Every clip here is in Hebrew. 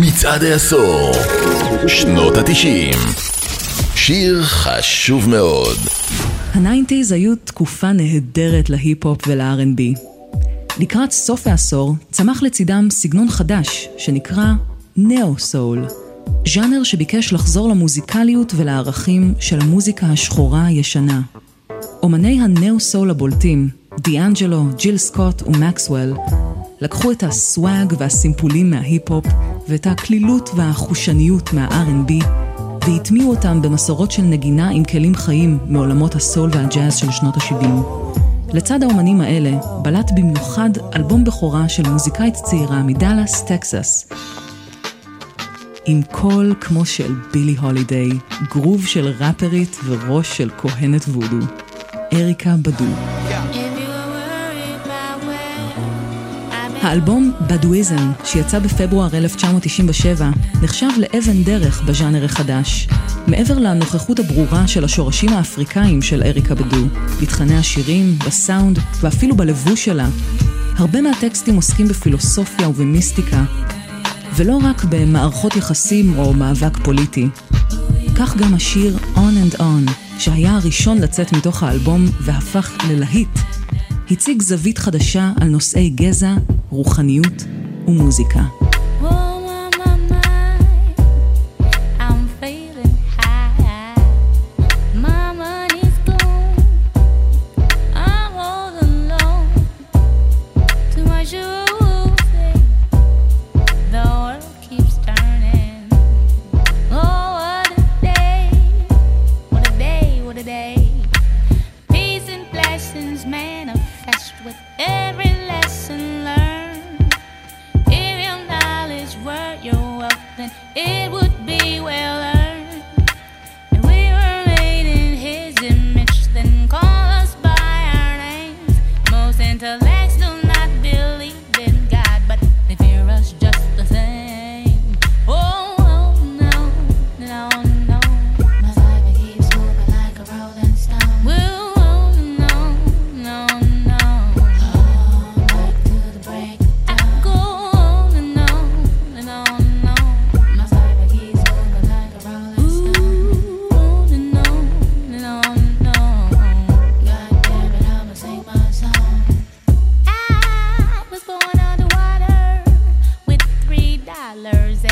מצעד העשור, שנות התשעים. שיר חשוב מאוד. ה nineties היו תקופה נהדרת להיפ-הופ ול-R&B. לקראת סוף העשור צמח לצידם סגנון חדש שנקרא נאו-סול. ז'אנר שביקש לחזור למוזיקליות ולערכים של המוזיקה השחורה הישנה. אומני הנאו-סול הבולטים, דיאנג'לו, ג'יל סקוט ומקסוול, לקחו את ה swag והסימפולים מההיפ-הופ ואת הקלילות והחושניות מה-R&B והטמיעו אותם במסורות של נגינה עם כלים חיים מעולמות הסול והג'אז של שנות ה-70. לצד האומנים האלה, בלט במיוחד אלבום בכורה של מוזיקאית צעירה מדאלאס, טקסס. עם קול כמו של בילי הולידיי, גרוב של ראפרית וראש של כהנת וודו. אריקה בדו. האלבום בדואיזם, שיצא בפברואר 1997, נחשב לאבן דרך בז'אנר החדש. מעבר לנוכחות הברורה של השורשים האפריקאים של אריקה בדו, בתכני השירים, בסאונד ואפילו בלבוש שלה, הרבה מהטקסטים עוסקים בפילוסופיה ובמיסטיקה, ולא רק במערכות יחסים או מאבק פוליטי. כך גם השיר On and On, שהיה הראשון לצאת מתוך האלבום והפך ללהיט, הציג זווית חדשה על נושאי גזע, רוחניות ומוזיקה.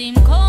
seem cold.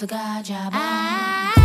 forgot your body.